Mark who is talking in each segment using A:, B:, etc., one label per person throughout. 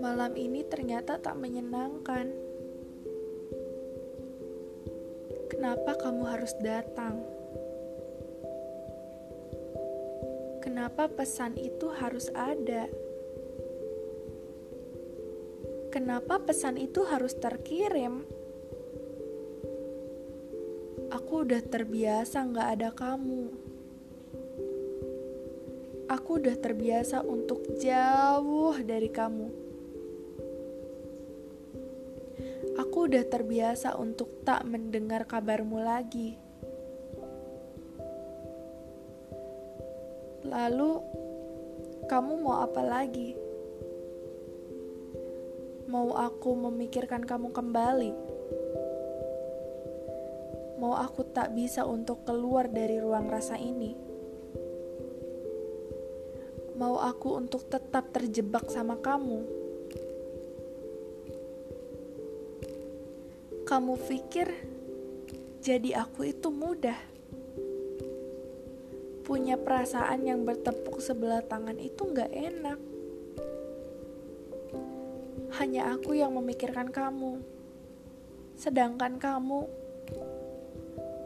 A: Malam ini ternyata tak menyenangkan. Kenapa kamu harus datang? Kenapa pesan itu harus ada? Kenapa pesan itu harus terkirim? Aku udah terbiasa nggak ada kamu. Aku udah terbiasa untuk jauh dari kamu. Aku udah terbiasa untuk tak mendengar kabarmu lagi. Lalu, kamu mau apa lagi? Mau aku memikirkan kamu kembali? Mau aku tak bisa untuk keluar dari ruang rasa ini? Mau aku untuk tetap terjebak sama kamu? Kamu pikir jadi aku itu mudah? Punya perasaan yang bertepuk sebelah tangan itu gak enak hanya aku yang memikirkan kamu. Sedangkan kamu,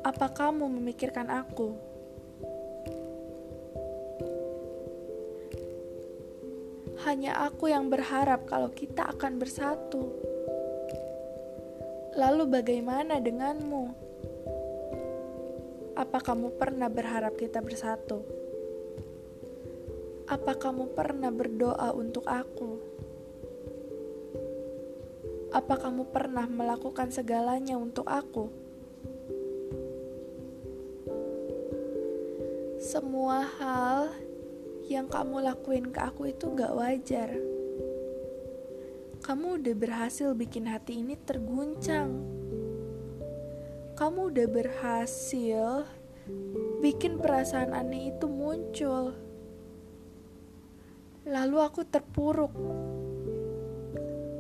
A: apa kamu memikirkan aku? Hanya aku yang berharap kalau kita akan bersatu. Lalu, bagaimana denganmu? Apa kamu pernah berharap kita bersatu? Apa kamu pernah berdoa untuk aku? Apa kamu pernah melakukan segalanya untuk aku? Semua hal yang kamu lakuin ke aku itu gak wajar. Kamu udah berhasil bikin hati ini terguncang. Kamu udah berhasil bikin perasaan aneh itu muncul. Lalu aku terpuruk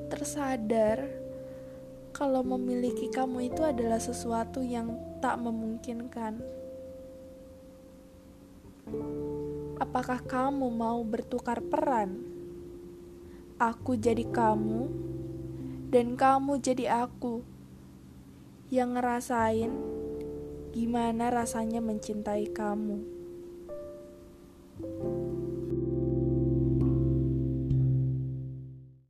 A: tersadar kalau memiliki kamu itu adalah sesuatu yang tak memungkinkan. Apakah kamu mau bertukar peran? Aku jadi kamu, dan kamu jadi aku yang ngerasain gimana rasanya mencintai kamu.